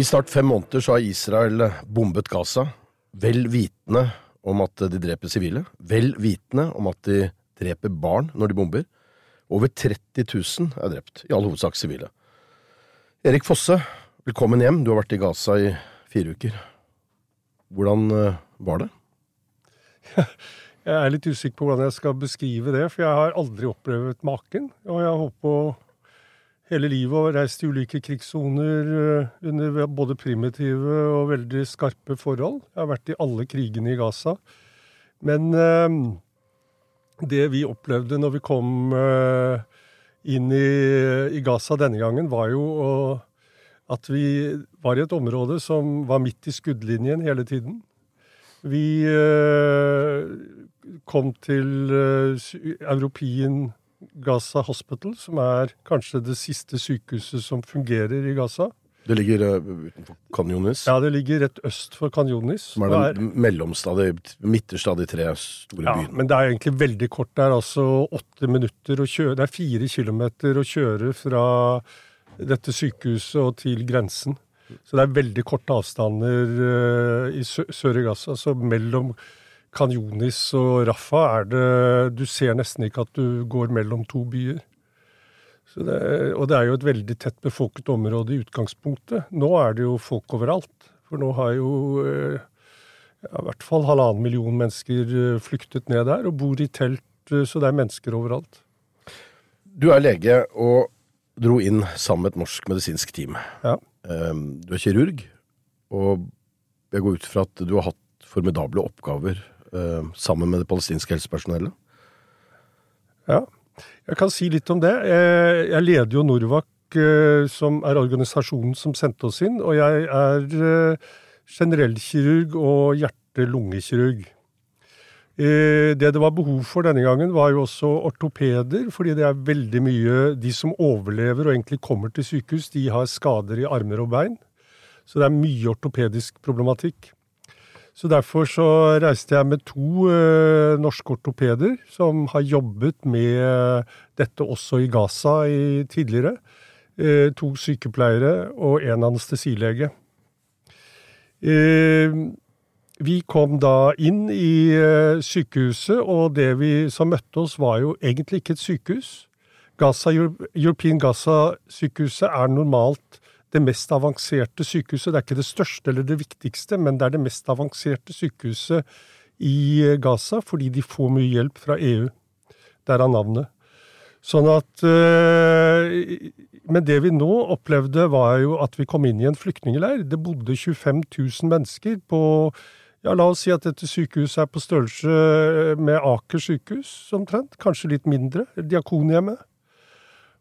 I snart fem måneder så har Israel bombet Gaza, vel vitende om at de dreper sivile, vel vitende om at de dreper barn når de bomber. Over 30 000 er drept, i all hovedsak sivile. Erik Fosse, velkommen hjem. Du har vært i Gaza i fire uker. Hvordan eh, var det? Jeg er litt usikker på hvordan jeg skal beskrive det, for jeg har aldri opplevd maken. Og jeg håper hele livet og reist i ulike krigssoner eh, under både primitive og veldig skarpe forhold. Jeg har vært i alle krigene i Gaza. Men eh, det vi opplevde når vi kom eh, inn i, Gaza denne gangen, var jo at vi var i et område som var midt i skuddlinjen hele tiden. Vi kom til European Gaza Hospital, som er kanskje det siste sykehuset som fungerer i Gaza. Det ligger uh, utenfor Kanjonis? Ja, det ligger rett øst for Kanjonis. Som er den mellomste av midterste av de tre store ja, byene. Men det er egentlig veldig kort. Det er altså åtte minutter å kjøre Det er fire kilometer å kjøre fra dette sykehuset og til grensen. Så det er veldig korte avstander uh, i sør i Gaza. Så mellom Kanjonis og Rafa er det Du ser nesten ikke at du går mellom to byer. Det, og det er jo et veldig tett befolket område i utgangspunktet. Nå er det jo folk overalt. For nå har jo uh, ja, i hvert fall halvannen million mennesker uh, flyktet ned der og bor i telt, så det er mennesker overalt. Du er lege og dro inn sammen med et norsk medisinsk team. Ja. Du er kirurg, og jeg går ut fra at du har hatt formidable oppgaver sammen med det palestinske helsepersonellet? Ja, jeg kan si litt om det. Jeg, leder jo Norvak, uh, som er organisasjonen som sendte oss inn. Og jeg er uh, generellkirurg og hjerte-lungekirurg. Det det var behov for denne gangen, var jo også ortopeder, fordi det er veldig mye De som overlever og egentlig kommer til sykehus, de har skader i armer og bein. Så det er mye ortopedisk problematikk. Så derfor så reiste jeg med to eh, norske ortopeder som har jobbet med dette også i Gaza i, tidligere. Eh, to sykepleiere og en anestesilege. Eh, vi kom da inn i eh, sykehuset, og det vi som møtte oss, var jo egentlig ikke et sykehus. Gaza, European Gaza-sykehuset er normalt det mest avanserte sykehuset. Det er ikke det største eller det viktigste, men det er det mest avanserte sykehuset i Gaza, fordi de får mye hjelp fra EU. Derav navnet. Sånn at øh, Men det vi nå opplevde, var jo at vi kom inn i en flyktningleir. Det bodde 25 000 mennesker på ja, La oss si at dette sykehuset er på størrelse med Aker sykehus, omtrent. Kanskje litt mindre. Diakonhjemmet.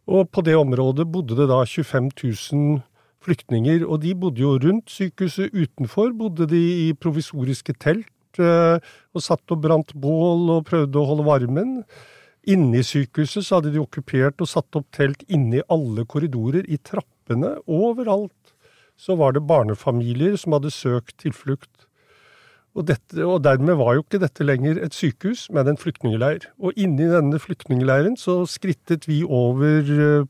Og på det området bodde det da 25 000 flyktninger. Og de bodde jo rundt sykehuset. Utenfor bodde de i provisoriske telt eh, og satt og brant bål og prøvde å holde varmen. Inne i sykehuset så hadde de okkupert og satt opp telt inne i alle korridorer, i trappene, overalt. Så var det barnefamilier som hadde søkt tilflukt. Og, dette, og, dermed var jo ikke dette lenger et sykehus, men en flyktningleir. Og inni denne flyktningleiren så skrittet vi over eh,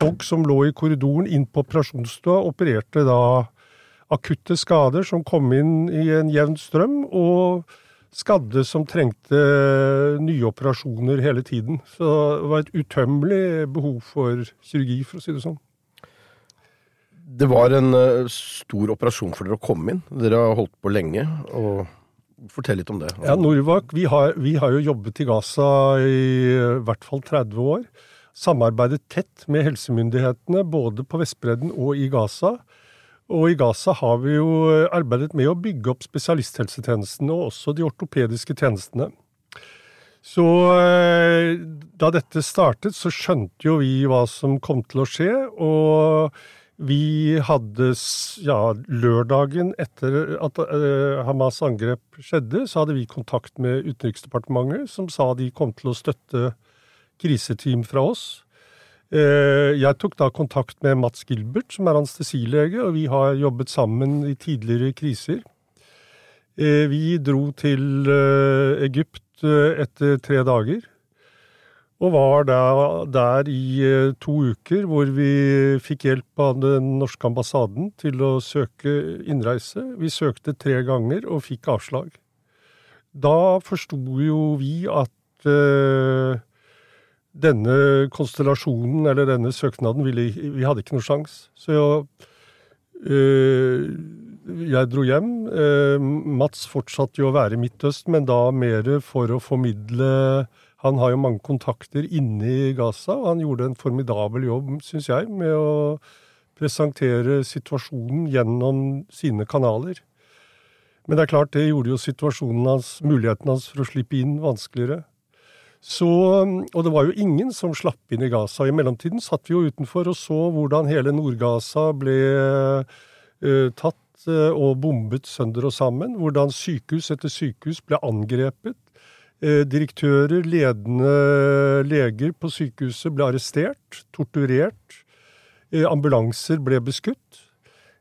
folk som lå i korridoren inn på operasjonsstua, opererte da akutte skader som kom inn i en jevn strøm, og skadde som trengte nye operasjoner hele tiden. Så det var et utømmelig behov for kirurgi, for å si det sånn. Det var en uh, stor operasjon for dere å komme inn. Dere har holdt på lenge. og Fortell litt om det. Ja, Norvak, vi har, vi har jo jobbet i Gaza i, i hvert fall 30 år samarbeidet tett med helsemyndighetene både på Vestbredden og i Gaza. Og i Gaza har vi jo arbeidet med å bygge opp spesialisthelsetjenestene og også de ortopediske tjenestene. Så eh, da dette startet, så skjønte jo vi hva som kom til å skje, og vi hadde ja, lørdagen etter at eh, Hamas' angrep skjedde, så hadde vi kontakt med Utenriksdepartementet, som sa de kom til å støtte kriseteam fra oss. Eh, Jeg tok da kontakt med Mats Gilbert, som er anestesilege, og vi har jobbet sammen i tidligere kriser. Eh, Vi dro til eh, Egypt etter tre dager, og var der, i to uker, hvor vi fikk hjelp av den norske ambassaden til å søke innreise. Vi søkte tre ganger og fikk avslag. Da forsto jo vi at denne konstellasjonen, eller denne søknaden, ville, vi hadde ikke noe sjans. Så øh, jeg dro hjem. Øh, Mats fortsatte jo å være i Midtøsten, men da mer for å formidle Han har jo mange kontakter inne i Gaza, og han gjorde en formidabel jobb, syns jeg, med å presentere situasjonen gjennom sine kanaler. Men det er klart, det gjorde jo situasjonen hans, muligheten hans for å slippe inn, vanskeligere. Så, og det var jo ingen som slapp inn i Gaza. I mellomtiden satt vi jo utenfor og så hvordan hele Nord-Gaza ble uh, tatt uh, og bombet sønder og sammen. Hvordan sykehus etter sykehus ble angrepet. Uh, direktører, ledende leger på sykehuset ble arrestert, torturert. Ambulanser ble beskutt.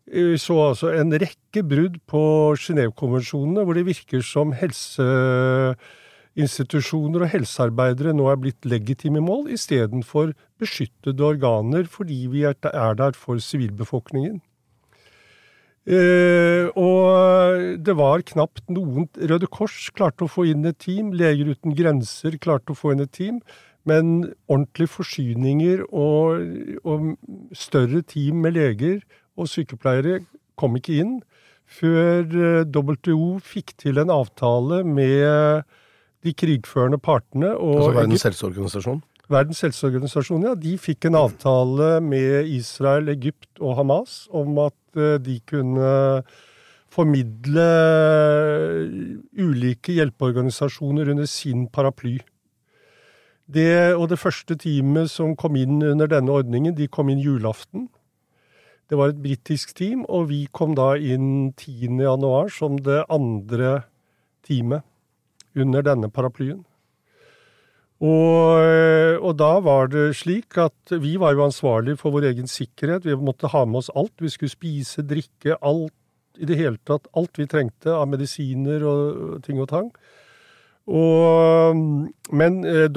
Vi så altså en rekke brudd på Genévekonvensjonene, hvor det virker som helseinstitusjoner og helsearbeidere nå er blitt legitime mål istedenfor beskyttede organer fordi vi er er der for sivilbefolkningen. Eh, og det var knapt noen Røde Kors klarte å få inn et team, Leger uten grenser klarte å få inn et team, men ordentlige forsyninger og, og større team med leger og sykepleiere kom ikke inn før WTO fikk til en avtale med de krigførende partene. Og Altså Verdens helseorganisasjon. Verdens helseorganisasjon, ja, de fikk en avtale med Israel, Egypt og Hamas om at eh, de kunne formidle ulike hjelpeorganisasjoner under sin paraply. Det, og det første teamet som kom inn under denne ordningen, de kom inn julaften. Det var et britisk team, og vi kom da inn 10. januar som det andre teamet under denne paraplyen. Og, og da var det slik at vi var jo ansvarlig for vår egen sikkerhet. Vi måtte ha med oss alt. Vi skulle spise, drikke, alt i det hele tatt. Alt vi trengte av medisiner og ting og tang. Og, men eh,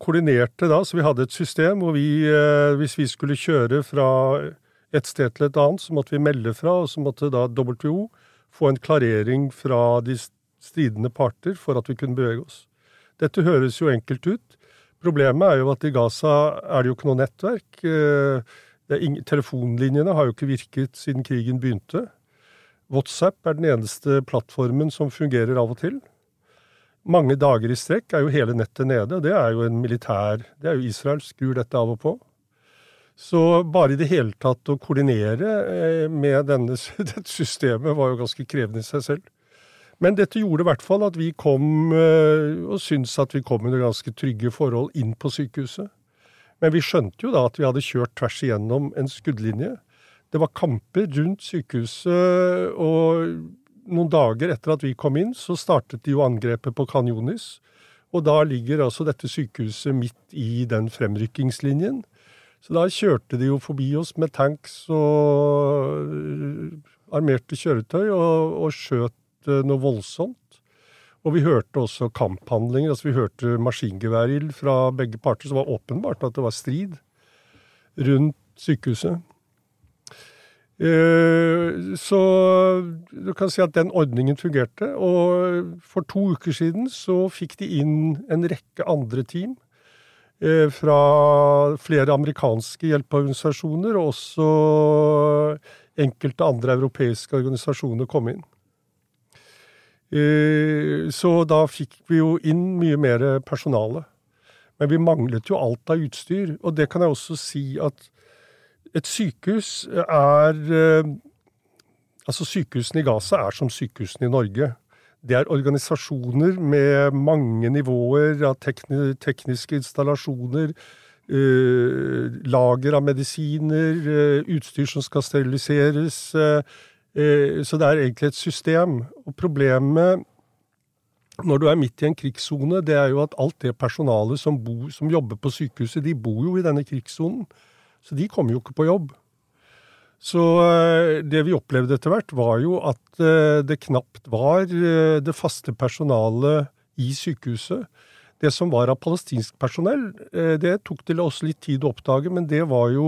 koordinerte da, så vi hadde et system hvor vi, eh, hvis vi skulle kjøre fra et sted til et annet, så måtte vi melde fra, og så måtte da WHO få en klarering fra de stridende parter for at vi kunne bevege oss. Dette høres jo enkelt ut. Problemet er jo at i Gaza er det jo ikke noe nettverk. Eh, ingen, telefonlinjene har jo ikke virket siden krigen begynte. WhatsApp er den eneste plattformen som fungerer av og til. Mange dager i strekk er jo hele nettet nede, og det er jo en militær Det er jo Israel skrur dette av og på. Så bare i det hele tatt å koordinere eh, med dette systemet var jo ganske krevende i seg selv. Men dette gjorde i hvert fall at vi kom, eh, og syntes at vi kom under ganske trygge forhold inn på sykehuset. Men vi skjønte jo da at vi hadde kjørt tvers igjennom en skuddlinje. Det var kamper rundt sykehuset, og noen dager etter at vi kom inn, så startet de jo angrepet på Kanjonis. Og da ligger altså dette sykehuset midt i den fremrykkingslinjen. Så da kjørte de jo forbi oss med tanks og øh, armerte kjøretøy og, og skjøt noe voldsomt. Og vi hørte også kamphandlinger, altså vi hørte maskingeværild fra begge parter, det var åpenbart at det var strid rundt sykehuset. Eh, Så du kan si at den ordningen fungerte. Og for to uker siden så fikk de inn en rekke andre team eh, fra flere amerikanske hjelpeorganisasjoner, og også enkelte andre europeiske organisasjoner kom inn. Eh, Så da fikk vi jo inn mye mer personale. Men vi manglet jo alt av utstyr. Og det kan jeg også si at et sykehus er eh, Altså, sykehusene i Gaza er som sykehusene i Norge. Det er organisasjoner med mange nivåer av tekni tekniske installasjoner, eh, lager av medisiner, utstyr som skal steriliseres. Eh, så det er egentlig et system. Og problemet når du er midt i en krigssone, det er jo at alt det personalet som, bor, som jobber på sykehuset, de bor jo i denne krigssonen. Så de kommer jo ikke på jobb. Så eh, det vi opplevde etter hvert, var jo at eh, det knapt var det faste personalet i sykehuset. Det som var av palestinsk personell, det tok til oss litt tid å oppdage, men det var jo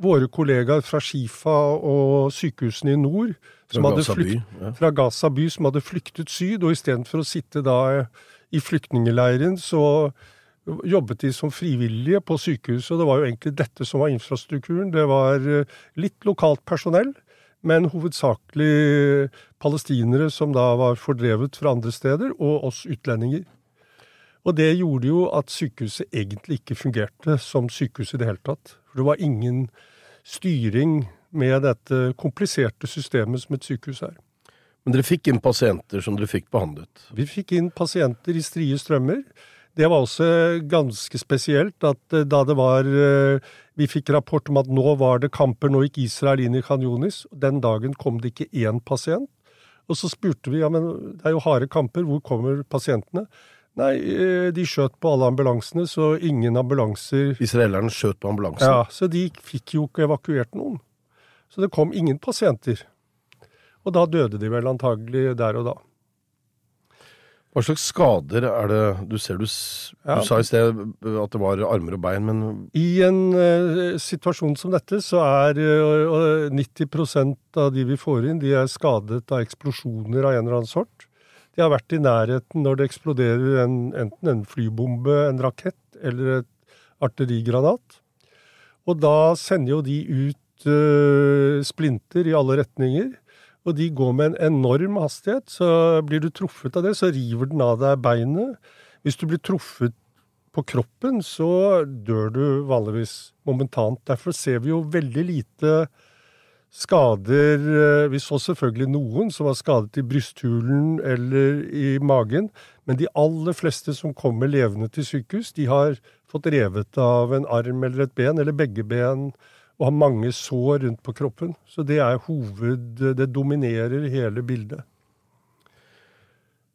våre kollegaer fra Shifa og sykehusene i nord som Fra Gaza by, ja. fra Gaza by, som hadde flyktet syd, og istedenfor å sitte da i flyktningeleiren, så jobbet de som frivillige på sykehuset, og det var jo egentlig dette som var infrastrukturen. Det var eh, litt lokalt personell, men hovedsakelig palestinere som da var fordrevet fra andre steder, og oss utlendinger. Og det gjorde jo at sykehuset egentlig ikke fungerte som sykehus i det hele tatt. For det var ingen styring med dette kompliserte systemet som et sykehus er. Men dere fikk inn pasienter som dere fikk behandlet. Vi fikk inn pasienter i strie strømmer. Det var også ganske spesielt at eh, da det var eh, Vi fikk rapport om at nå var det kamper, nå gikk Israel inn i Khan Yunis. Den dagen kom det ikke én pasient. Og så spurte vi ja, men det er jo harde kamper, hvor kommer pasientene? Nei, eh, de skjøt på alle ambulansene, så ingen ambulanser Israelerne skjøt på ambulansen. Ja, så de fikk jo ikke evakuert noen. Så det kom ingen pasienter. Og da døde de vel antagelig der og da. Hva slags skader er det du ser du, Ja. du sa i sted at det var armer og bein, men I en uh, situasjon som dette, så er uh, 90% av de vi får inn, de er skadet av eksplosjoner av en eller annen sort. De har vært i nærheten når det eksploderer en, enten en flybombe, en rakett eller et artillerigranat. Og da sender jo de ut uh, splinter i alle retninger. Og de går med en enorm hastighet. Så blir du truffet av det, så river den av deg beinet. Hvis du blir truffet på kroppen, så dør du vanligvis momentant. Derfor ser vi jo veldig lite skader. eh, Vi så selvfølgelig noen som var skadet i brysthulen eller i magen, men de aller fleste som kommer levende til sykehus, de har fått revet av en arm eller et ben, eller begge ben, og har mange sår rundt på kroppen. Så det er hoved... Det dominerer hele bildet.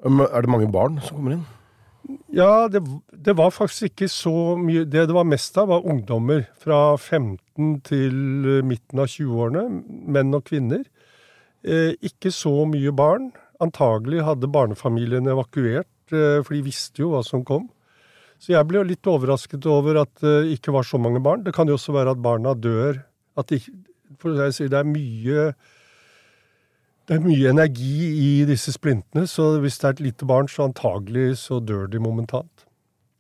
er det mange barn som kommer inn? Ja, det, det var faktisk ikke så mye Det det var mest av, var ungdommer fra 15 til eh, midten av 20-årene. Menn og kvinner. Eh, ikke så mye barn. Antagelig hadde barnefamiliene evakuert, eh, for de visste jo hva som kom. Så jeg ble jo litt overrasket over at det ikke var så mange barn. Det kan jo også være at barna dør. At de, for å si, det er mye det er mye energi i disse splintene, så hvis det er et lite barn, så antagelig så dør de momentant.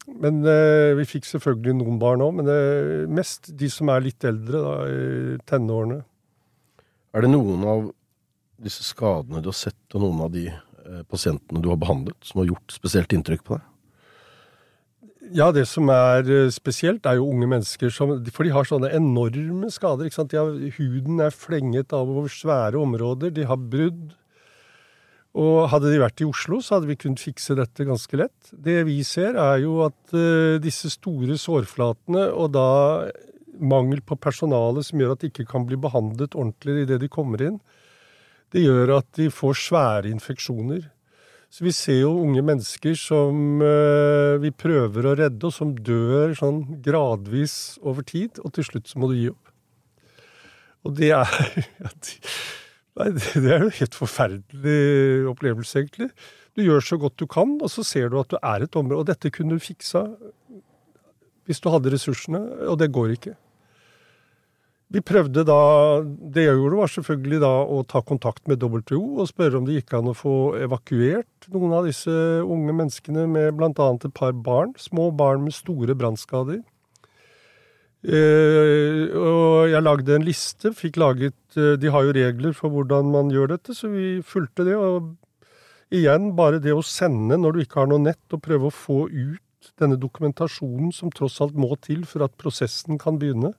Men eh, vi fikk selvfølgelig noen barn òg, men eh, mest de som er litt eldre, da, i tenårene. Er det noen av disse skadene du har sett, og noen av de eh, pasientene du har behandlet, som har gjort spesielt inntrykk på deg? Ja, det som er eh, spesielt, er jo unge mennesker som For de har sånne enorme skader. ikke sant? Har, huden er flenget av over svære områder. De har brudd. Og hadde de vært i Oslo, så hadde vi kunnet fikse dette ganske lett. Det vi ser, er jo at uh, disse store sårflatene, og da mangel på personale som gjør at de ikke kan bli behandlet ordentlig idet de kommer inn, det gjør at de får svære infeksjoner. Så vi ser jo unge mennesker som eh, vi prøver å redde, og som dør sånn gradvis over tid, og til slutt så må du gi opp. Og det er Nei, det er jo helt forferdelig opplevelse, egentlig. Du gjør så godt du kan, og så ser du at du er et område Og dette kunne du fiksa hvis du hadde ressursene, og det går ikke. Vi prøvde da Det jeg gjorde, var selvfølgelig da å ta kontakt med WTO og spørre om det gikk an å få evakuert noen av disse unge menneskene med bl.a. et par barn. Små barn med store brannskader. Eh, og jeg lagde en liste, fikk laget eh, De har jo regler for hvordan man gjør dette, så vi fulgte det. Og igjen, bare det å sende når du ikke har noe nett, og prøve å få ut denne dokumentasjonen som tross alt må til for at prosessen kan begynne,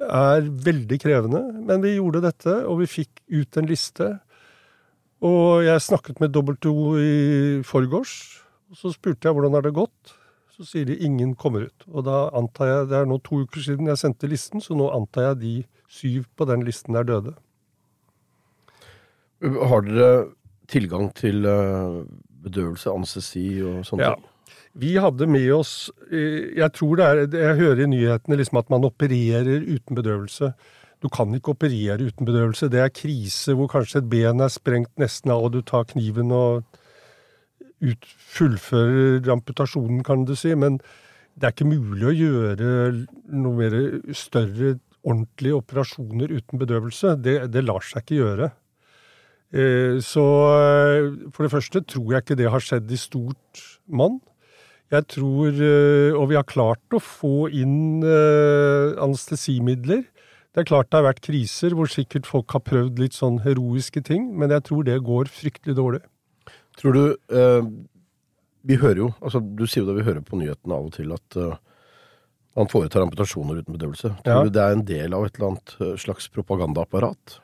er veldig krevende. Men vi gjorde dette, og vi fikk ut en liste. Og jeg snakket med W i forgårs, og så spurte jeg hvordan det det gått. Så sier de ingen kommer ut. Og da antar jeg, det er nå to uker siden jeg sendte listen, så nå antar jeg de syv på den listen er døde. Har dere tilgang til eh, bedøvelse, anestesi og sånne Ja. ting? Vi hadde med oss eh, Jeg tror det er Jeg hører i nyhetene liksom at man opererer uten bedøvelse. Du kan ikke operere uten bedøvelse. Det er krise hvor kanskje et ben er sprengt nesten av, og du tar kniven og ut, fullfører amputasjonen, kan du si. Men det er ikke mulig å gjøre noe mer større, ordentlige operasjoner uten bedøvelse. Det, det lar seg ikke gjøre. Eh, Så eh, for det første tror jeg ikke det har skjedd i stort monn. Jeg tror, eh, og vi har klart å få inn eh, anestesimidler. Det er klart det har vært kriser hvor sikkert folk har prøvd litt sånn heroiske ting, men jeg tror det går fryktelig dårlig. Tror du eh, Vi hører jo, altså du sier jo det, vi hører på nyhetene av og til at eh, man foretar amputasjoner uten bedøvelse. Tror Ja. du det er en del av et eller annet eh, slags propagandaapparat?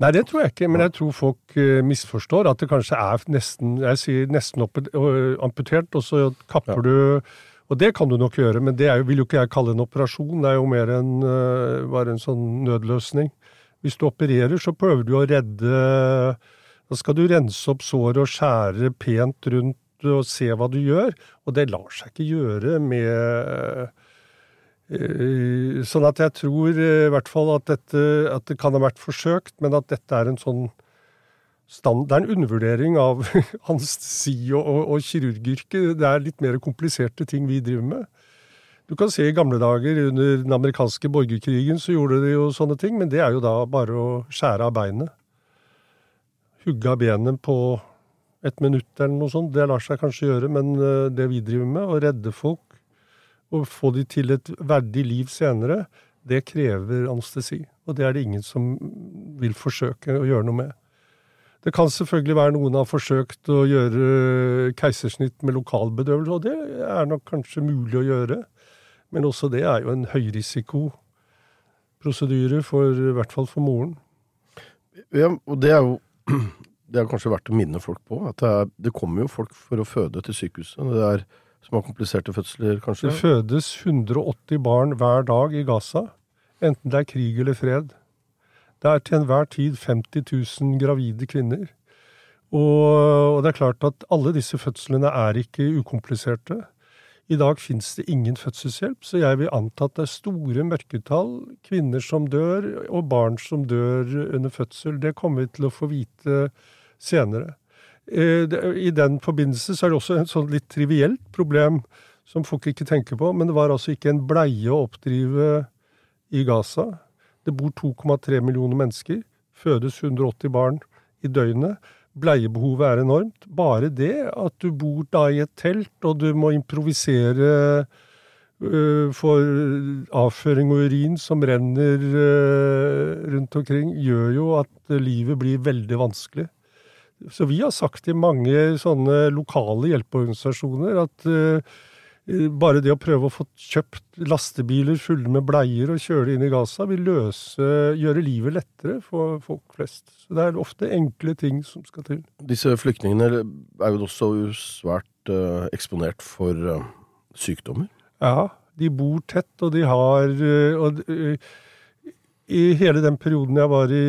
Nei, det tror jeg ikke, men jeg tror folk eh, misforstår at det kanskje er nesten Jeg sier nesten opp, amputert, og så kapper du Og det kan du nok gjøre, men det jo, vil jo ikke jeg kalle en operasjon. Det er jo mer en, øh, bare en sånn nødløsning. Hvis du opererer, så prøver du å redde Da skal du rense opp såret og skjære pent rundt og se hva du gjør, og det lar seg ikke gjøre med Sånn at jeg tror eh, i hvert fall at, dette, at det kan ha vært forsøkt, men at dette er en sånn stand, Det er en undervurdering av anestesi og, og, og kirurgyrket. Det er litt mer kompliserte ting vi driver med. Du kan se i gamle dager under den amerikanske borgerkrigen så gjorde de jo sånne ting, men det er jo da bare å skjære av beinet. Hugge av benet på et minutt eller noe sånt. Det lar seg kanskje gjøre, men eh, det vi driver med, å redde folk og få de til et verdig liv senere, det krever anestesi. Og det er det ingen som vil forsøke å gjøre noe med. Det kan selvfølgelig være noen har forsøkt å gjøre keisersnitt med lokalbedøvelse, og det er nok kanskje mulig å gjøre. Men også det er jo en høyrisikoprosedyre, for, i hvert fall for moren. Ja, og det er jo det er kanskje verdt å minne folk på. At det, er, det kommer jo folk for å føde til sykehuset. Det er som har kompliserte fødsler, Det fødes 180 barn hver dag i Gaza, enten det er krig eller fred. Det er til enhver tid 50 000 gravide kvinner. Og, og det er klart at alle disse fødslene er ikke ukompliserte. I dag fins det ingen fødselshjelp, så jeg vil anta at det er store mørketall, kvinner som dør, og barn som dør under fødsel. Det kommer vi til å få vite senere. Eh, I den forbindelse så er det også et sånn litt trivielt problem som folk ikke tenker på, men det var altså ikke en bleie å oppdrive i Gaza. Det bor 2,3 millioner mennesker, fødes 180 barn i døgnet. Bleiebehovet er enormt. Bare det at du bor da i et telt, og du må improvisere øh, for avføring og urin som renner øh, rundt omkring, gjør jo at livet blir veldig vanskelig. Så vi har sagt til mange sånne lokale hjelpeorganisasjoner at øh, bare det å prøve å få kjøpt lastebiler fulle med bleier og kjøre det inn i Gaza, vil løse, gjøre livet lettere for folk flest. Så det er ofte enkle ting som skal til. Disse flyktningene er jo også svært eh, eksponert for eh, sykdommer. Ja, de bor tett, og de har og, I hele den perioden jeg var i,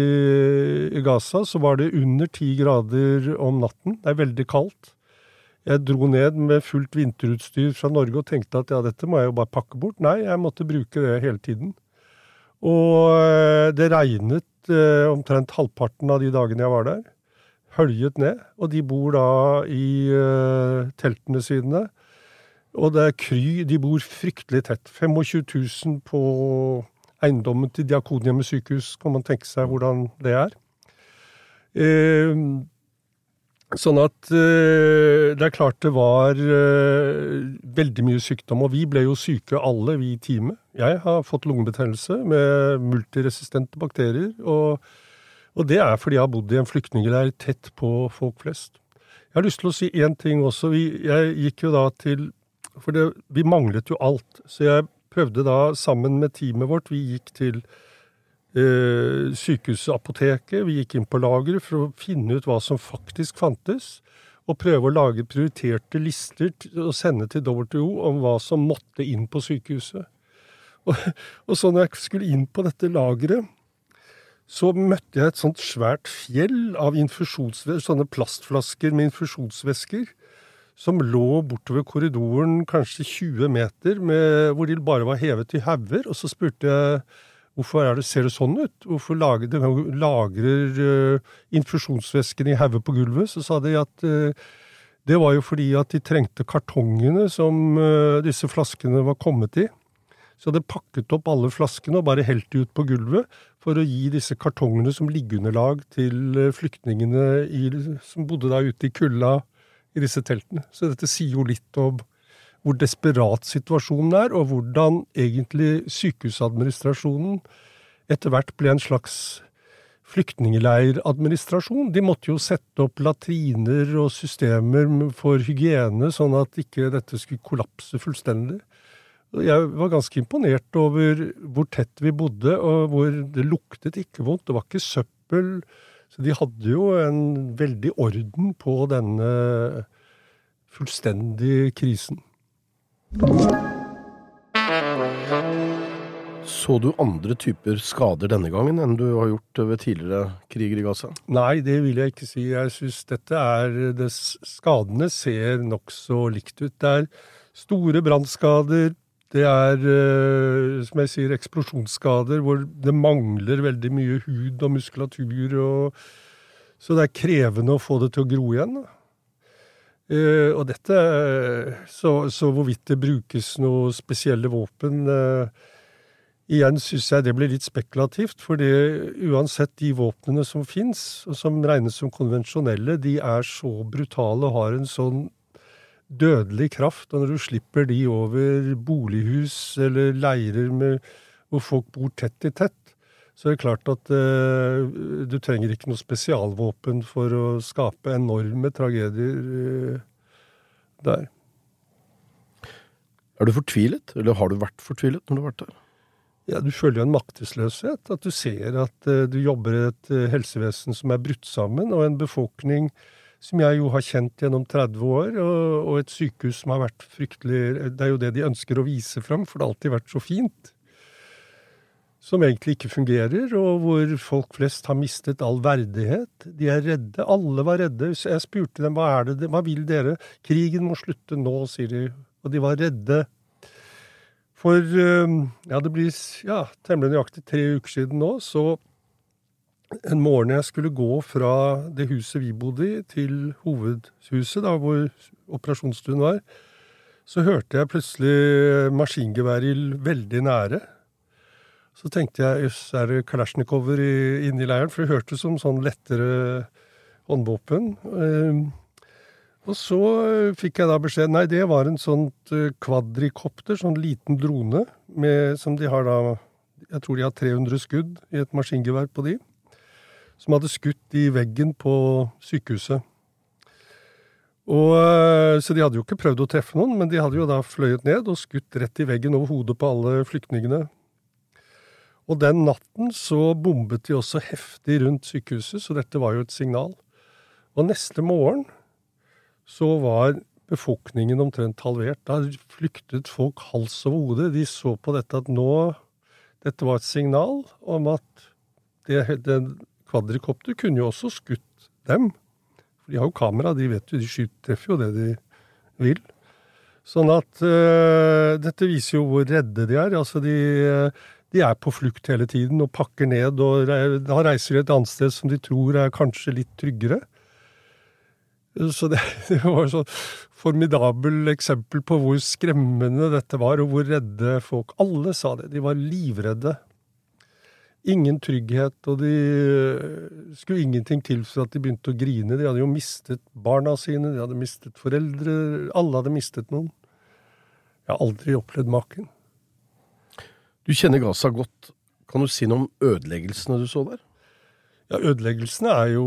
i Gaza, så var det under ti grader om natten. Det er veldig kaldt. Jeg dro ned med fullt vinterutstyr fra Norge og tenkte at ja, dette må jeg jo bare pakke bort. Nei, jeg måtte bruke det hele tiden. Og øh, det regnet eh, omtrent halvparten av de dagene jeg var der. Høljet ned. Og de bor da i eh, teltene sine. Og det er Kry, de bor fryktelig tett. 25 000 på eiendommen til Diakonhjemmet sykehus, kan man tenke seg hvordan det er. Eh, sånn at eh, det er klart det var eh, veldig mye sykdom, og vi ble jo syke alle, vi i teamet. Jeg har fått lungebetennelse med multiresistente bakterier, og, og det er fordi jeg har bodd i en flyktningleir tett på folk flest. Jeg har lyst til å si én ting også. Vi, jeg gikk jo da til For det, vi manglet jo alt. Så jeg prøvde da sammen med teamet vårt Vi gikk til eh, sykehusapoteket. Vi gikk inn på lageret for å finne ut hva som faktisk fantes. Og prøve å lage prioriterte lister og sende til WHO om hva som måtte inn på sykehuset. Og, og så når jeg skulle inn på dette lageret, så møtte jeg et sånt svært fjell av sånne plastflasker med infusjonsvæsker som lå bortover korridoren kanskje 20 meter, med, hvor de bare var hevet i hauger. Og så spurte jeg hvorfor det, ser det sånn ut? Hvorfor lager, de lagrer uh, infusjonsvæsken i hauger på gulvet? Så sa de at uh, det var jo fordi at de trengte kartongene som uh, disse flaskene var kommet i. Så hadde pakket opp alle flaskene og bare helt de ut på gulvet for å gi disse kartongene som liggeunderlag til eh, flyktningene i, som bodde da ute i kulda i disse teltene. Så dette sier jo litt om hvor desperat situasjonen er, og hvordan egentlig sykehusadministrasjonen etter hvert ble en slags flyktningleiradministrasjon. De måtte jo sette opp latriner og systemer for hygiene, sånn at ikke dette skulle kollapse fullstendig. Jeg var ganske imponert over hvor tett vi bodde, og hvor det luktet ikke vondt. Det var ikke søppel. Så de hadde jo en veldig orden på denne fullstendige krisen. Så du andre typer skader denne gangen enn du har gjort ved tidligere kriger i Gaza? Nei, det vil jeg ikke si. Jeg syns dette er det, Skadene ser nokså likt ut. Det er store brannskader. Det er, eh, som jeg sier, eksplosjonsskader hvor det mangler veldig mye hud og muskulatur. Og, så det er krevende å få det til å gro igjen. Eh, og dette så, så hvorvidt det brukes noen spesielle våpen eh, Igjen syns jeg det blir litt spekulativt, for uansett de våpnene som fins, og som regnes som konvensjonelle, de er så brutale og har en sånn dødelig kraft. Og når du slipper de over bolighus eller leirer med, hvor folk bor tett i tett, så er det klart at eh, du trenger ikke noe spesialvåpen for å skape enorme tragedier eh, der. Er du fortvilet, eller har du vært fortvilet når du har vært der? Ja, Du føler jo en maktesløshet. At du ser at eh, du jobber i et uh, helsevesen som er brutt sammen, og en befolkning som jeg jo har kjent gjennom 30 år, og, og, et sykehus som har vært fryktelig Det er jo det de ønsker å vise fram, for det har alltid vært så fint. Som egentlig ikke fungerer, og hvor folk flest har mistet all verdighet. De er redde. Alle var redde. Jeg spurte dem hva er det, hva vil dere? Krigen må slutte nå, sier de. Og de var redde. For ja, det blir ja, temmelig nøyaktig tre uker siden nå, så en morgen jeg skulle gå fra det huset vi bodde i, til hovedhuset, da hvor operasjonsstuen var, så hørte jeg plutselig maskingeværild veldig nære. Så tenkte jeg jøss, er det kalasjnikover inne i leiren? For det hørtes som sånn lettere håndvåpen. Og så fikk jeg da beskjed Nei, det var en sånt kvadrikopter, sånn liten drone, med, som de har da Jeg tror de har 300 skudd i et maskingevær på de. Som hadde skutt i veggen på sykehuset. Og, så de hadde jo ikke prøvd å treffe noen, men de hadde jo da fløyet ned og skutt rett i veggen over hodet på alle flyktningene. Og den natten så bombet de også heftig rundt sykehuset, så dette var jo et signal. Og neste morgen så var befolkningen omtrent halvert. Da flyktet folk hals over hode. De så på dette at nå Dette var et signal om at det, det kvadrikopter kunne jo også skutt dem. De har jo kamera, de vet jo, de skyter, treffer jo det de vil. Sånn at uh, dette viser jo hvor redde de er. Altså de, de er på flukt hele tiden og pakker ned, og da reiser de et annet sted som de tror er kanskje litt tryggere. Så det, det var et så formidabel eksempel på hvor skremmende dette var, og hvor redde folk Alle sa det. De var livredde. Ingen trygghet, og de skulle ingenting til for at de begynte å grine. De hadde jo mistet barna sine, de hadde mistet foreldre Alle hadde mistet noen. Jeg har aldri opplevd maken. Du kjenner Gaza godt. Kan du si noe om ødeleggelsene du så der? Ja, ødeleggelsene er jo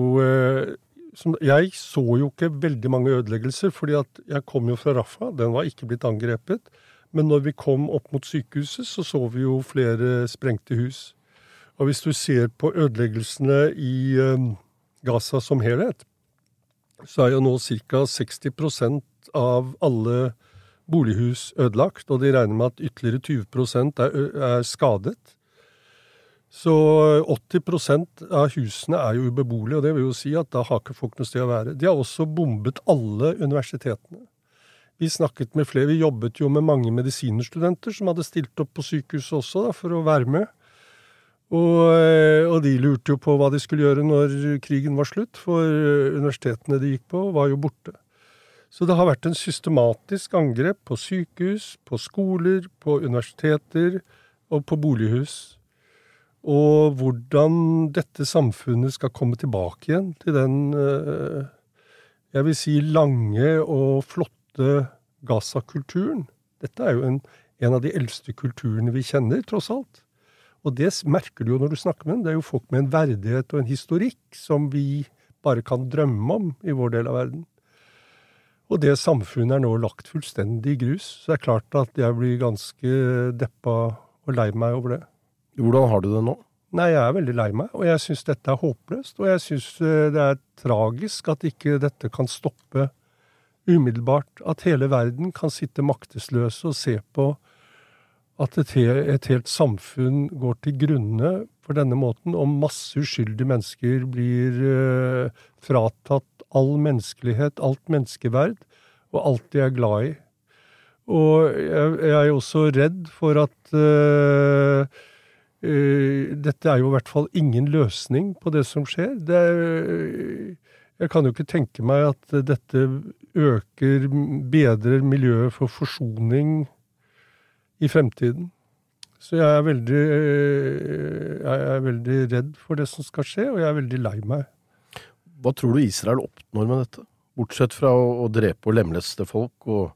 som, Jeg så jo ikke veldig mange ødeleggelser, fordi at jeg kom jo fra Rafa. Den var ikke blitt angrepet. Men når vi kom opp mot sykehuset, så så vi jo flere sprengte hus. Og hvis du ser på ødeleggelsene i eh, Gaza som helhet, så er jo nå ca. 60% av alle bolighus ødelagt, og de regner med at ytterligere 20 er, er skadet. Så 80% av husene er jo ubeboelige, og det vil jo si at da har ikke folk noe sted å være. De har også bombet alle universitetene. Vi snakket med flere, vi jobbet jo med mange medisinerstudenter som hadde stilt opp på sykehuset også da, for å være med. Og, eh, og de lurte jo på hva de skulle gjøre når krigen var slutt, for eh, universitetene de gikk på, var jo borte. Så det har vært en systematisk angrep på sykehus, på skoler, på universiteter og på bolighus. Og hvordan dette samfunnet skal komme tilbake igjen til den, eh, jeg vil si, lange og flotte Gaza-kulturen. Dette er jo en, en av de eldste kulturene vi kjenner, tross alt. Og det merker du jo når du snakker med dem. Det er jo folk med en verdighet og en historikk som vi bare kan drømme om i vår del av verden. Og det samfunnet er nå lagt fullstendig i grus. Så det er klart at jeg blir ganske deppa og lei meg over det. Hvordan har du det nå? Nei, jeg er veldig lei meg, og jeg syns dette er håpløst. Og jeg syns det er tragisk at ikke dette kan stoppe umiddelbart. At hele verden kan sitte maktesløse og se på at et, et helt samfunn går til grunne på denne måten, og masse uskyldige mennesker blir eh, fratatt all menneskelighet, alt menneskeverd, og alt de er glad i. Og jeg, jeg er også redd for at eh, eh, dette er jo i hvert fall ingen løsning på det som skjer. Det er, jeg kan jo ikke tenke meg at dette øker, bedrer miljøet for forsoning i fremtiden. Så jeg er veldig, eh, jeg er veldig redd for det som skal skje, og jeg er veldig lei meg. Hva tror du Israel oppnår med dette? Bortsett fra å, å drepe og lemleste folk og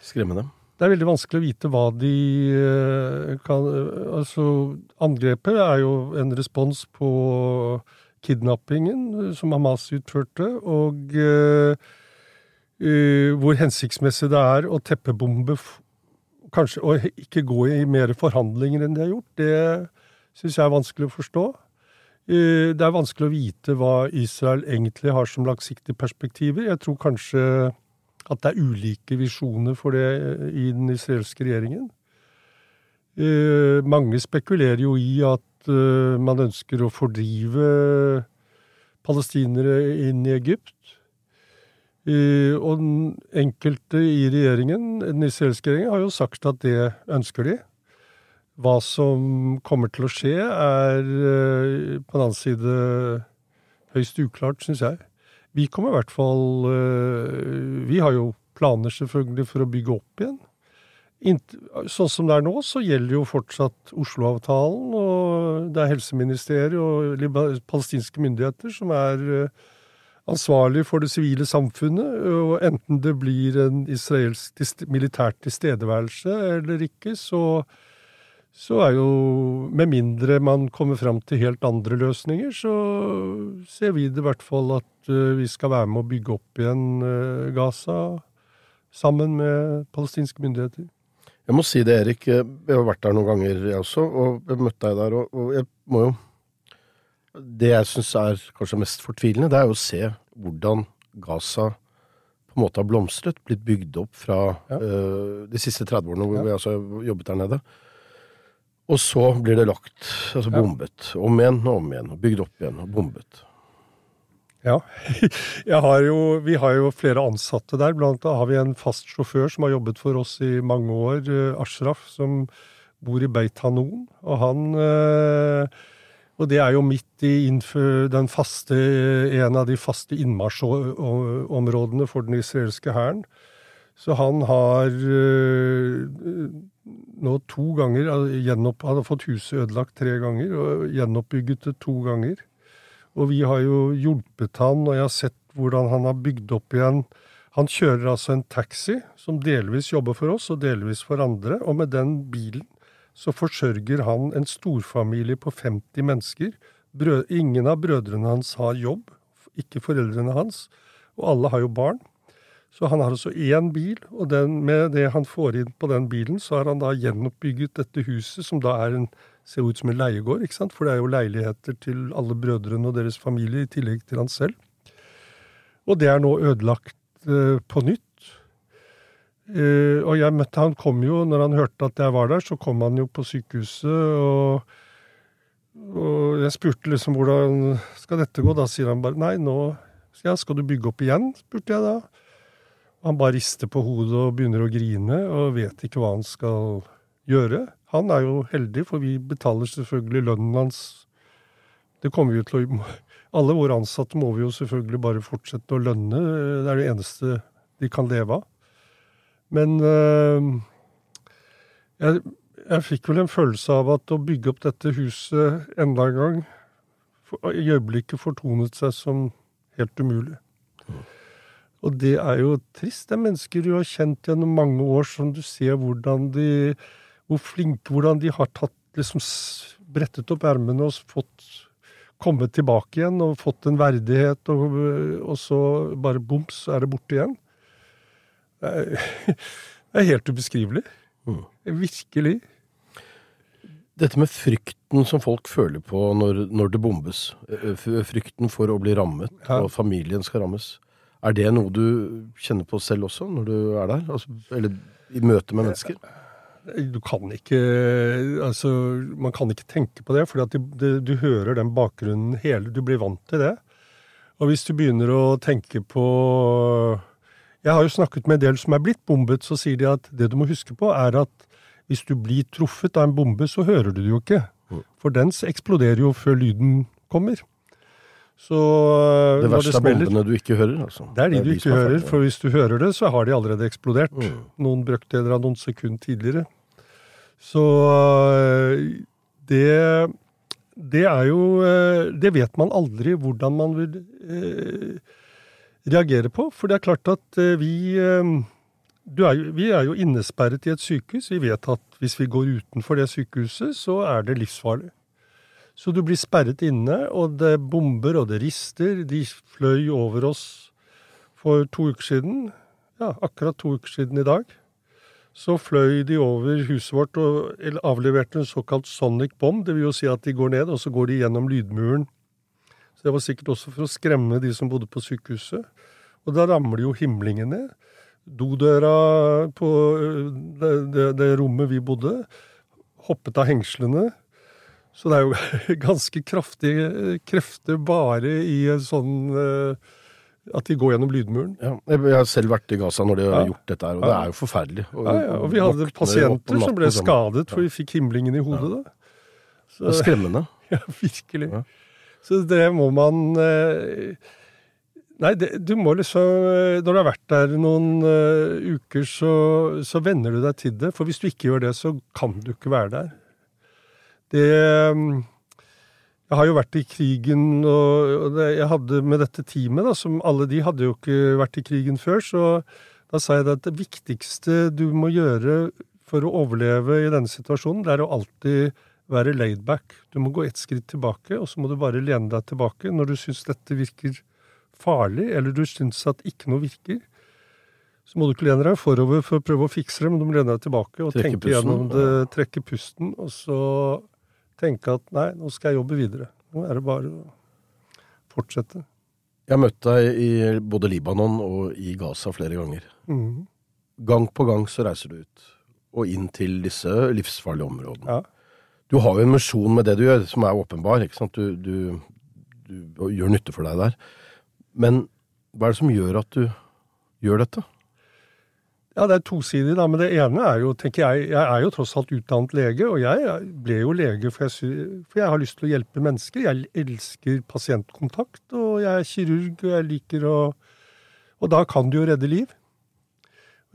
skremme dem. Det er veldig vanskelig å vite hva de eh, kan Altså, angrepet er jo en respons på kidnappingen eh, som Hamas utførte, og uh, eh, hvor hensiktsmessig det er å teppebombe Kanskje å ikke gå i mer forhandlinger enn de har gjort, det syns jeg er vanskelig å forstå. Eh, Det er vanskelig å vite hva Israel egentlig har som langsiktige perspektiver. Jeg tror kanskje at det er ulike visjoner for det i den israelske regjeringen. Eh, mange spekulerer jo i at eh, man ønsker å fordrive palestinere inn i Egypt. Eh, og enkelte i regjeringen, den israelske regjeringen, har jo sagt at det ønsker de. Hva som kommer til å skje, er eh, på den annen side høyst uklart, syns jeg. Vi kommer i hvert fall øh, Vi har jo planer selvfølgelig for å bygge opp igjen. Sånn som det er nå, så gjelder jo fortsatt Oslo-avtalen, og det er helseministeriet og palestinske myndigheter som er øh, ansvarlig for det sivile samfunnet. Og enten det blir en israelsk militært militær tilstedeværelse eller ikke, så så er jo Med mindre man kommer fram til helt andre løsninger, så ser vi det i hvert fall at eh, vi skal være med å bygge opp igjen eh, Gaza sammen med palestinske myndigheter. Jeg må si det, Erik. Jeg har vært der noen ganger, jeg også, og jeg møtte deg der. Og jeg må jo Det jeg syns er kanskje mest fortvilende, det er jo å se hvordan Gaza på en måte har blomstret, blitt bygd opp fra Ja. uh, de siste 30 årene hvor Ja. vi altså har jobbet der nede. Og så blir det lagt, altså Ja. bombet. Om igjen og om igjen. Og bygd opp igjen og bombet. Ja. Har jo, vi har jo flere ansatte der. Blant annet har vi en fast sjåfør som har jobbet for oss i mange år, eh, Ashraf, som bor i Beit Hanon. Og han eh, Og det er jo midt i den faste, en av de faste innmarsjområdene for den israelske hæren. Så han har eh, nå to ganger gjenopp, Han har fått huset ødelagt tre ganger og gjenoppbygget det to ganger. Og vi har jo hjulpet han, og jeg har sett hvordan han har bygd opp igjen. Han kjører altså en taxi som delvis jobber for oss, og delvis for andre. Og med den bilen så forsørger han en storfamilie på 50 mennesker. Ingen av brødrene hans har jobb, ikke foreldrene hans. Og alle har jo barn. Så han har altså én bil, og den, med det han får inn på den bilen, så har han da gjenoppbygget dette huset, som da en ser ut som en leiegård, ikke sant? for det er jo leiligheter til alle brødrene og deres familie, i tillegg til han selv. Og det er nå ødelagt eh, på nytt. Eh, og jeg møtte han kom jo, når han hørte at jeg var der, så kom han jo på sykehuset, og, og jeg spurte liksom hvordan skal dette gå. Da sier han bare nei, nå ja, skal du bygge opp igjen, spurte jeg da. Han bare rister på hodet og begynner å grine, og vet ikke hva han skal gjøre. Han er jo heldig, for vi betaler selvfølgelig lønnen hans. Det kommer vi til å Alle våre ansatte må vi jo selvfølgelig bare fortsette å lønne. Det er det eneste de kan leve av. Men øh, jeg, jeg fikk vel en følelse av at å bygge opp dette huset enda en gang i øyeblikket fortonet seg som helt umulig. Og det er jo trist. Det er mennesker du har kjent gjennom mange år, som du ser hvordan de hvor flinke, hvordan de har tatt liksom brettet opp ermene og fått kommet tilbake igjen og fått en verdighet, og, og så bare boms, er det borte igjen. Det er, det er helt ubeskrivelig. Mm. Virkelig. Dette med frykten som folk føler på når, når det bombes, frykten for å bli rammet, ja. og familien skal rammes, er det noe du kjenner på selv også, når du er der? Altså, eller i møte med mennesker? Du kan ikke Altså, man kan ikke tenke på det, for du hører den bakgrunnen hele Du blir vant til det. Og hvis du begynner å tenke på Jeg har jo snakket med en del som er blitt bombet, så sier de at det du må huske på, er at hvis du blir truffet av en bombe, så hører du det jo ikke. Mm. For den eksploderer jo før lyden kommer. Så Det verste er bombene du ikke hører? altså. Det er de, det du ikke hører, for hvis du hører det, så har de allerede eksplodert. Mm. Noen brøkdeler av noen sekunder tidligere. Så eh, det Det er jo eh, Det vet man aldri hvordan man vil eh, reagere på. For det er klart at vi er jo, Vi er jo innesperret i et sykehus. Vi vet at hvis vi går utenfor det sykehuset, så er det livsfarlig. Så du blir sperret inne, og det bomber og det rister. De fløy over oss for to uker siden. Ja, akkurat to uker siden i dag så fløy de over huset vårt og avleverte en såkalt sonic bomb. Det vil jo si at de går ned, og så går de gjennom lydmuren. Så Det var sikkert også for å skremme de som bodde på sykehuset. Og da ramler jo himlingen ned. Dodøra på det, det, det rommet vi bodde, hoppet av hengslene. Så det er jo ganske kraftige krefter bare i en sånn uh, at de går gjennom lydmuren. Ja, jeg har selv vært i Gaza når de har ja. gjort dette her, og det er jo forferdelig. Og, ja, og vi hadde pasienter som ble skadet, for vi fikk himlingen i hodet da. Så, det er skremmende. Ja, virkelig. Så det må man eh, Nei, det, du må liksom eh, Når du har vært der noen uh, uker, så, så venner du deg til det. For hvis du ikke gjør det, så kan du ikke være der. Det jeg har jo vært i krigen, og jeg hadde med dette teamet, da, som alle de hadde jo ikke vært i krigen før, så da sa jeg at det viktigste du må gjøre for å overleve i denne situasjonen, det er å alltid være laid back. Du må gå ett skritt tilbake, og så må du bare lene deg tilbake når du syns dette virker farlig, eller du syns at ikke noe virker. Så må du ikke lene deg forover for å prøve å fikse det, men du må lene deg tilbake og trekke tenke pusten, gjennom det, trekke pusten, og så tenke at nei, nå skal jeg jobbe videre. Nå er det bare å fortsette. Jeg har møtt deg i både Libanon og i Gaza flere ganger. Mm. Gang på gang så reiser du ut, og inn til disse livsfarlige områdene. Ja. Du har jo en misjon med det du gjør, som er åpenbar. ikke sant? Du, du, du gjør nytte for deg der. Men hva er det som gjør at du gjør dette? Ja, det er tosidig, da. Men det ene er jo, tenker jeg Jeg er jo tross alt utdannet lege, og jeg ble jo lege for jeg, for jeg har lyst til å hjelpe mennesker. Jeg elsker pasientkontakt, og jeg er kirurg, og jeg liker å Og da kan du jo redde liv.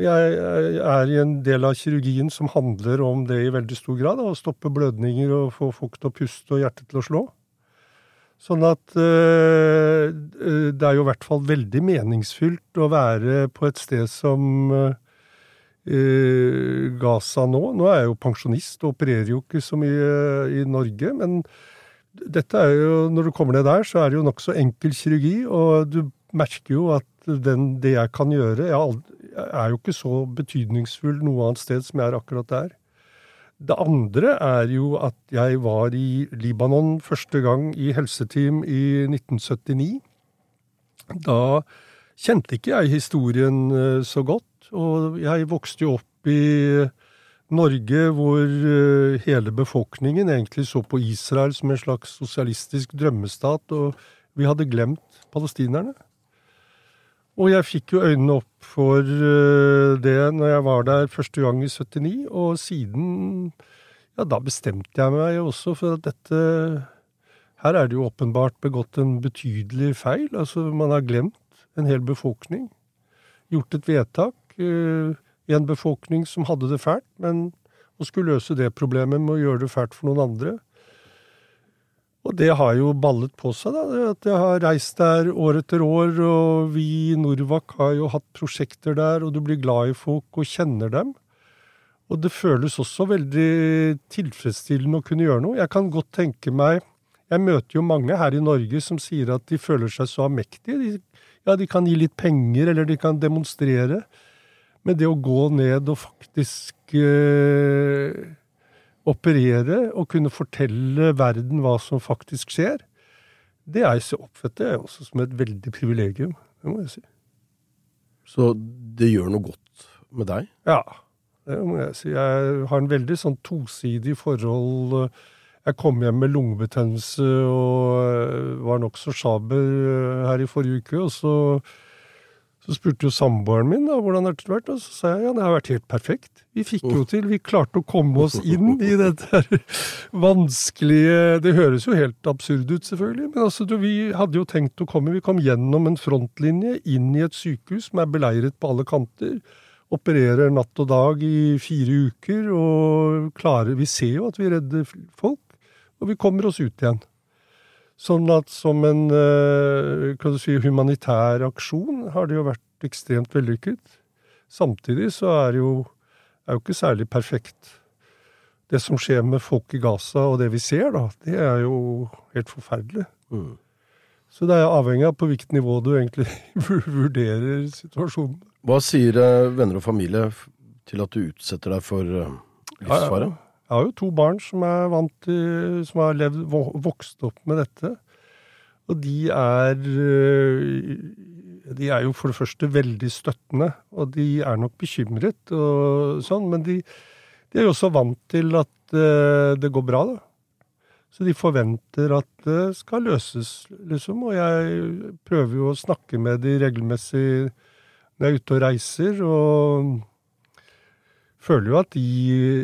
Jeg er i en del av kirurgien som handler om det i veldig stor grad. Å stoppe blødninger og få folk til å puste og hjertet til å slå. Sånn at øh, det er jo i hvert fall veldig meningsfylt å være på et sted som øh, Gaza nå. Nå er jeg jo pensjonist og opererer jo ikke så mye i Norge. Men dette er jo, når du kommer ned der, så er det jo nokså enkel kirurgi. Og du merker jo at den, det jeg kan gjøre jeg, er jo ikke så betydningsfull noe annet sted som jeg er akkurat der. Det andre er jo at jeg var i Libanon første gang i helseteam i 1979. Da kjente ikke jeg historien eh, så godt, og jeg vokste jo opp i Norge hvor eh, hele befolkningen egentlig så på Israel som en slags sosialistisk drømmestat, og vi hadde glemt palestinerne. Og jeg fikk jo øynene opp for eh, det når jeg var der første gang i 79, og siden Ja, da bestemte jeg meg også for at dette Her er det jo åpenbart begått en betydelig feil. Altså, man har glemt en hel befolkning. Gjort et vedtak eh, i en befolkning som hadde det fælt, men å skulle løse det problemet med å gjøre det fælt for noen andre. Og det har jo ballet på seg, da. At jeg har reist der år etter år, og vi i Norvak har jo hatt prosjekter der, og du blir glad i folk og kjenner dem. Og det føles også veldig tilfredsstillende å kunne gjøre noe. Jeg kan godt tenke meg Jeg møter jo mange her i Norge som sier at de føler seg så mektige. De, ja, de kan gi litt penger, eller de kan demonstrere. Men det å gå ned og faktisk eh, operere og kunne fortelle verden hva som faktisk skjer, det er så oppfatter jeg også som et veldig privilegium. Det må jeg si. Så det gjør noe godt med deg? Ja, det må jeg si. Jeg har en veldig sånn tosidig forhold. Jeg kom hjem med lungebetennelse og var nokså sjaber her i forrige uke. og så så spurte jo samboeren min da, hvordan det har vært, og så sa jeg ja, det har vært helt perfekt. Vi fikk jo til, vi klarte å komme oss inn i dette vanskelige Det høres jo helt absurd ut, selvfølgelig, men altså, du, vi hadde jo tenkt å komme Vi kom gjennom en frontlinje inn i et sykehus som er beleiret på alle kanter. Opererer natt og dag i fire uker og klarer Vi ser jo at vi redder folk, og vi kommer oss ut igjen. Sånn at som en kan du si, humanitær aksjon har det jo vært ekstremt vellykket. Samtidig så er det jo, er jo ikke særlig perfekt. Det som skjer med folk i Gaza, og det vi ser, da, det er jo helt forferdelig. Mm. Så det er avhengig av på hvilket nivå du egentlig vurderer situasjonen. Hva sier venner og familie til at du utsetter deg for livsfare? Ja, ja. Jeg har jo to barn som er vant til Som har levd, vokst opp med dette. Og de er De er jo for det første veldig støttende, og de er nok bekymret og sånn, men de, de er jo også vant til at det går bra, da. Så de forventer at det skal løses, liksom. Og jeg prøver jo å snakke med de regelmessig når jeg er ute og reiser, og føler jo at de,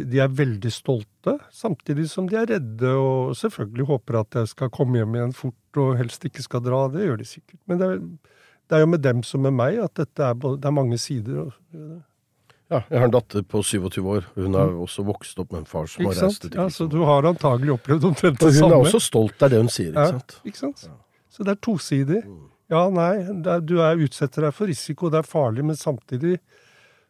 de, er veldig stolte, samtidig som de er redde og selvfølgelig håper at jeg skal komme hjem igjen fort og helst ikke skal dra. Det gjør de sikkert. Men det er, det er jo med dem som med meg at er, det er mange sider. Ja, jeg har en datter på 27 år. Hun har mm. også vokst opp med en far som ikke har reist til ja, Så du har antagelig opplevd omtrent det samme. Hun er også stolt, det er det hun sier. ikke sant? Ikke sant? Så det er tosidig. Mm. Ja, nei, er, du er, utsetter deg for risiko, det er farlig, men samtidig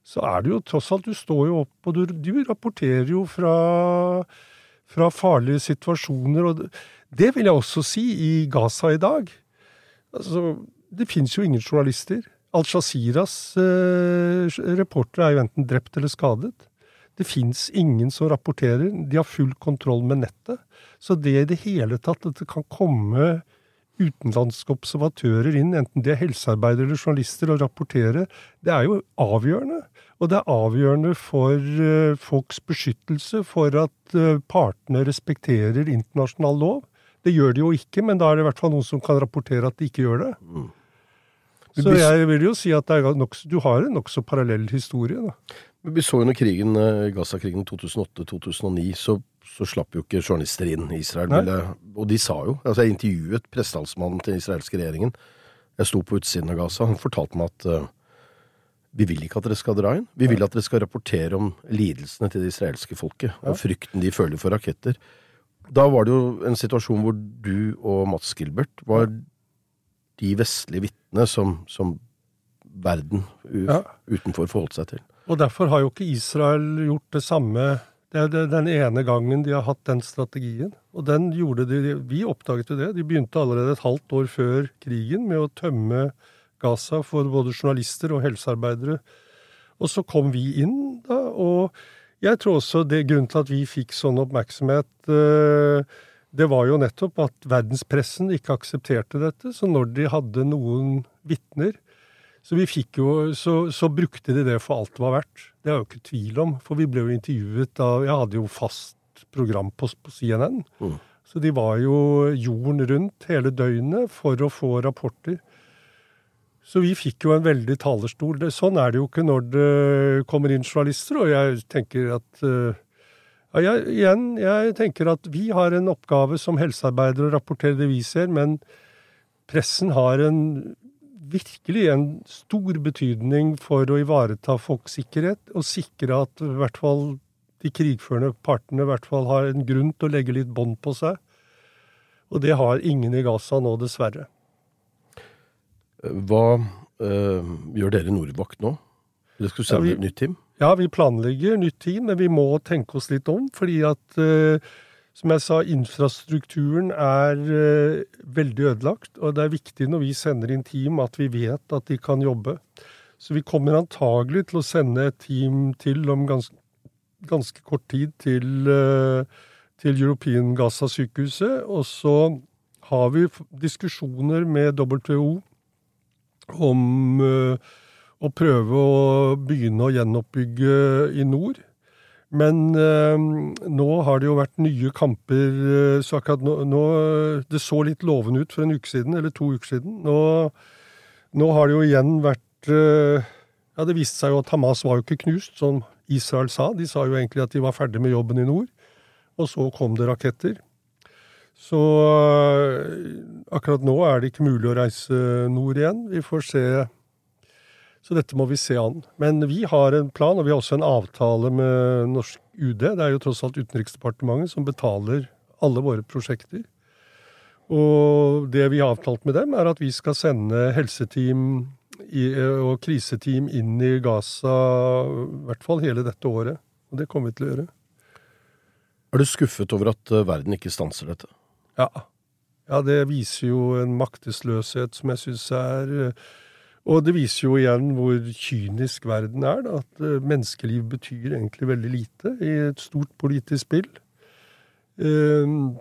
så er det jo tross alt Du står jo opp, og du, du rapporterer jo fra, fra farlige situasjoner. Og det, vil jeg også si i Gaza i dag. Altså, det fins jo ingen journalister. Al-Shaziras eh, reportere er jo enten drept eller skadet. Det fins ingen som rapporterer. De har full kontroll med nettet. Så det i det hele tatt at det kan komme utenlandske observatører inn, enten de er helsearbeidere eller journalister, og rapportere, det er jo avgjørende. Og det er avgjørende for uh, folks beskyttelse, for at uh, partene respekterer internasjonal lov. Det gjør de jo ikke, men da er det i hvert fall noen som kan rapportere at de ikke gjør det. Mm. Så jeg vil jo si at nok, du har en nokså parallell historie. da. Vi så under krigen, eh, Gaza-krigen 2008-2009, så så slapp jo ikke journalister inn. Israel ville, og de sa jo altså Jeg intervjuet pressetalsmannen til den israelske regjeringen. Jeg sto på utsiden av Gaza. Han fortalte meg at uh, vi vil ikke at dere skal dra inn. Vi vil at dere skal rapportere om lidelsene til det israelske folket, og frykten de føler for raketter. Da var det jo en situasjon hvor du og Mats Gilbert var de vestlige vitnene som, som verden utenfor forholdt seg til. Og derfor har jo ikke Israel gjort det samme det er den ene gangen de har hatt den strategien. Og den gjorde de Vi oppdaget jo det. De begynte allerede et halvt år før krigen med å tømme Gaza for både journalister og helsearbeidere. Og så kom vi inn, da, og Jeg tror også det grunnen til at vi fikk sånn oppmerksomhet, eh, det var jo nettopp at verdenspressen ikke aksepterte dette. Så når de hadde noen vitner, så, vi fikk jo, så, så brukte de det for alt det var verdt. Det er jo ikke tvil om, for vi ble jo intervjuet av Jeg hadde jo fast program på, på CNN. Mm. Så de var jo jorden rundt hele døgnet for å få rapporter. Så vi fikk jo en veldig talerstol. Sånn er det jo ikke når det kommer inn journalister, og jeg tenker at uh, ja, jeg, igjen, jeg tenker at vi har en oppgave som helsearbeidere å rapportere det vi ser, men pressen har en virkelig en stor betydning for å ivareta folks sikkerhet, og sikre at i hvert fall de krigførende partene i hvert fall har en grunn til å legge litt bånd på seg. Og det har ingen i Gaza nå, dessverre. Hva øh, gjør dere i Nordvakt nå? Dere skal sende Ja, vi- et nytt team? Ja, vi planlegger nytt team, men vi må tenke oss litt om, fordi at eh, som jeg sa, infrastrukturen er eh, veldig ødelagt, og det er viktig når vi sender inn team at vi vet at de kan jobbe. Så vi kommer antagelig til å sende et team til om ganske, ganske kort tid til, eh, til European Gaza-sykehuset, og så har vi diskusjoner med WHO om eh, å prøve å begynne å gjenoppbygge i nord. Men eh, nå har det jo vært nye kamper, eh, så akkurat nå, nå Det så litt lovende ut for en uke siden, eller to uker siden. Nå, nå har det jo igjen vært eh, Ja, det viste seg jo at Hamas var jo ikke knust, som Israel sa. De sa jo egentlig at de var ferdig med jobben i nord. Og så kom det raketter. Så eh, akkurat nå er det ikke mulig å reise nord igjen. Vi får se så dette må vi se an. Men vi har en plan, og vi har også en avtale med norsk UD. Det er jo tross alt Utenriksdepartementet som betaler alle våre prosjekter. Og det vi har avtalt med dem, er at vi skal sende helseteam og kriseteam inn i Gaza i hvert fall hele dette året. Og det kommer vi til å gjøre. Er du skuffet over at øh, verden ikke stanser dette? Ja. ja, det viser jo en maktesløshet som jeg syns er eh, Og det viser jo igjen hvor kynisk verden er, da, at eh, menneskeliv betyr egentlig veldig lite i et stort politisk spill. Ehm,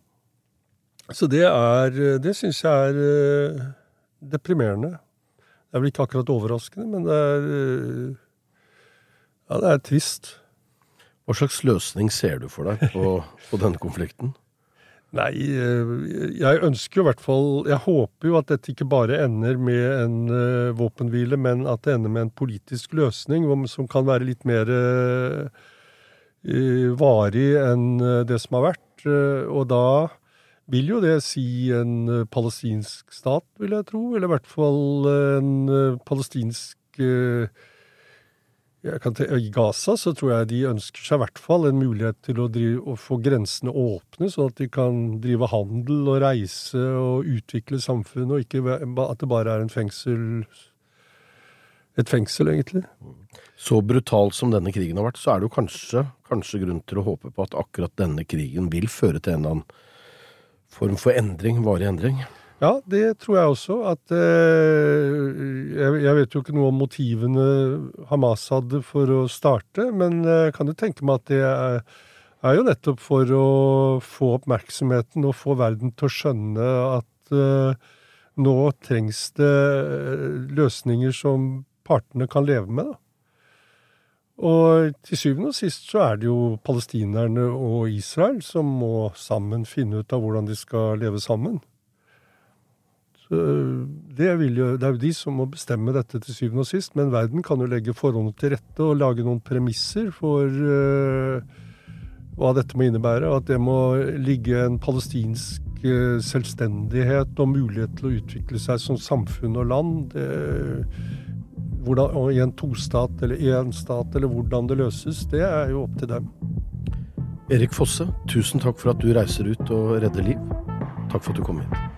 Så det er Det syns jeg er eh, deprimerende. Det er vel ikke akkurat overraskende, men det er eh, Ja, det er trist. Hva slags løsning ser du for deg på, på denne konflikten? Nei, eh, jeg ønsker jo i hvert fall Jeg håper jo at dette ikke bare ender med en eh, våpenhvile, men at det ender med en politisk løsning som kan være litt mer eh, varig enn det som har vært. Og da vil jo det si en palestinsk stat, vil jeg tro. Eller i hvert fall en palestinsk eh, jeg kan te I Gaza så tror jeg de ønsker seg i hvert fall en mulighet til å, drive, å få grensene åpne, sånn at de kan drive handel og reise og utvikle samfunnet, og ikke at det bare er en fengsel Et fengsel, egentlig. Så brutal som denne krigen har vært, så er det jo kanskje, kanskje grunn til å håpe på at akkurat denne krigen vil føre til en eller annen form for endring, varig endring. Ja, det tror jeg også. At eh, jeg, vet jo ikke noe om motivene Hamas hadde for å starte, men jeg kan jo tenke meg at det er, er jo nettopp for å få oppmerksomheten og få verden til å skjønne at eh, nå trengs det eh, løsninger som partene kan leve med. da. Og til syvende og sist så er det jo palestinerne og Israel som må sammen finne ut av hvordan de skal leve sammen. Så det, jo, det er jo de som må bestemme dette til syvende og sist, men verden kan jo legge forholdene til rette og lage noen premisser for uh, hva dette må innebære. At det må ligge en palestinsk eh, selvstendighet og mulighet til å utvikle seg som samfunn og land. Det, hvordan, og I en tostat eller én stat, eller hvordan det løses, det er jo opp til dem. Erik Fosse, tusen takk for at du reiser ut og redder liv. Takk for at du kom hit.